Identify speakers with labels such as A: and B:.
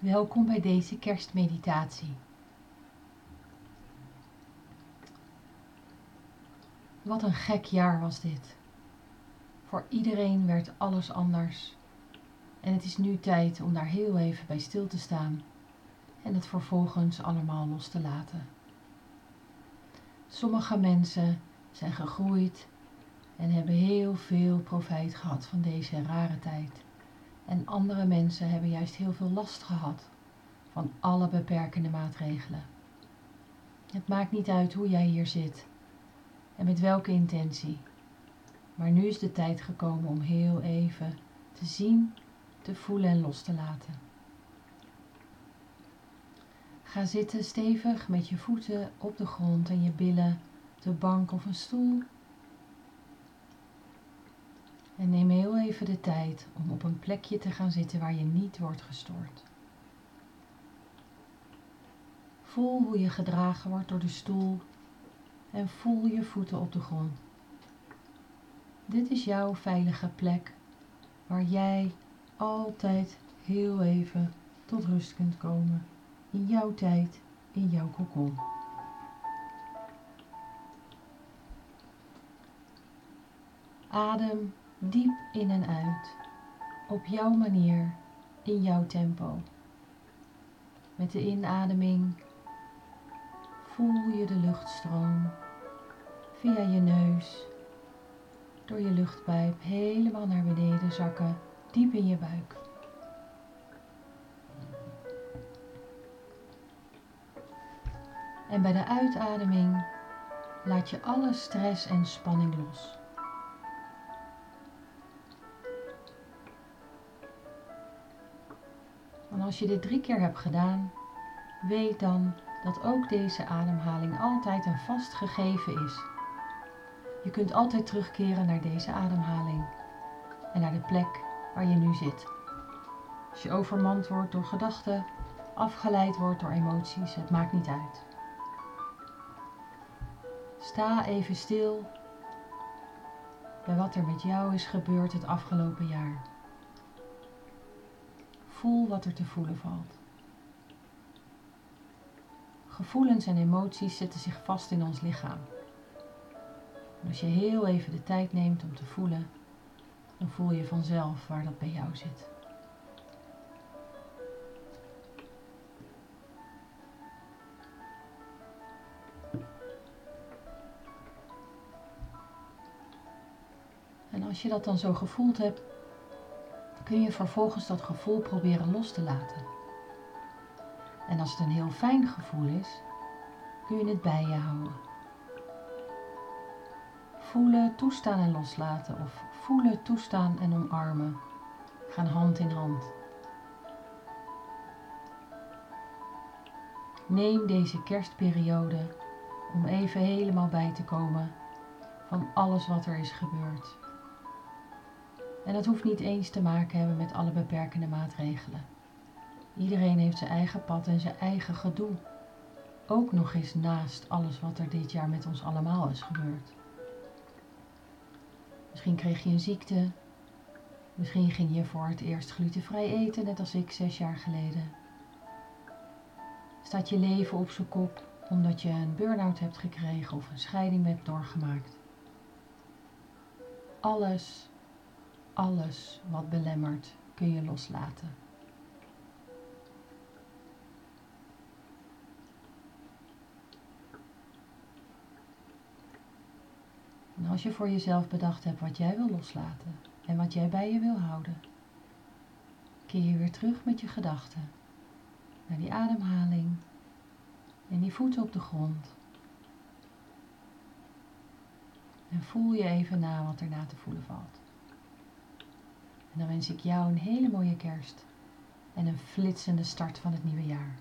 A: Welkom bij deze kerstmeditatie. Wat een gek jaar was dit. Voor iedereen werd alles anders. En het is nu tijd om daar heel even bij stil te staan en het vervolgens allemaal los te laten. Sommige mensen zijn gegroeid en hebben heel veel profijt gehad van deze rare tijd. En andere mensen hebben juist heel veel last gehad van alle beperkende maatregelen. Het maakt niet uit hoe jij hier zit en met welke intentie. Maar nu is de tijd gekomen om heel even te zien, te voelen en los te laten. Ga zitten stevig met je voeten op de grond en je billen de bank of een stoel en neem heel even de tijd om op een plekje te gaan zitten waar je niet wordt gestoord. Voel hoe je gedragen wordt door de stoel en voel je voeten op de grond. Dit is jouw veilige plek waar jij altijd heel even tot rust kunt komen in jouw tijd, in jouw kokon. Adem diep in en uit, op jouw manier, in jouw tempo. Met de inademing voel je de luchtstroom via je neus, door je luchtpijp helemaal naar beneden zakken, diep in je buik. En bij de uitademing laat je alle stress en spanning los. En als je dit drie keer hebt gedaan, weet dan dat ook deze ademhaling altijd een vast gegeven is. Je kunt altijd terugkeren naar deze ademhaling en naar de plek waar je nu zit. Als je overmand wordt door gedachten, afgeleid wordt door emoties, het maakt niet uit. Sta even stil bij wat er met jou is gebeurd het afgelopen jaar. Voel wat er te voelen valt. Gevoelens en emoties zetten zich vast in ons lichaam. Als je heel even de tijd neemt om te voelen, dan voel je vanzelf waar dat bij jou zit. En als je dat dan zo gevoeld hebt, kun je vervolgens dat gevoel proberen los te laten. En als het een heel fijn gevoel is, kun je het bij je houden. Voelen, toestaan en loslaten of voelen, toestaan en omarmen gaan hand in hand. Neem deze kerstperiode om even helemaal bij te komen van alles wat er is gebeurd. En dat hoeft niet eens te maken hebben met alle beperkende maatregelen. Iedereen heeft zijn eigen pad en zijn eigen gedoe. Ook nog eens naast alles wat er dit jaar met ons allemaal is gebeurd. Misschien kreeg je een ziekte. Misschien ging je voor het eerst glutenvrij eten, net als ik zes jaar geleden. Staat je leven op zijn kop omdat je een burn-out hebt gekregen of een scheiding hebt doorgemaakt. Alles alles wat belemmert kun je loslaten. En als je voor jezelf bedacht hebt wat jij wil loslaten en wat jij bij je wil houden, keer je weer terug met je gedachten naar die ademhaling en die voeten op de grond. En voel je even na wat er na te voelen valt. En dan wens ik jou een hele mooie kerst en een flitsende start van het nieuwe jaar.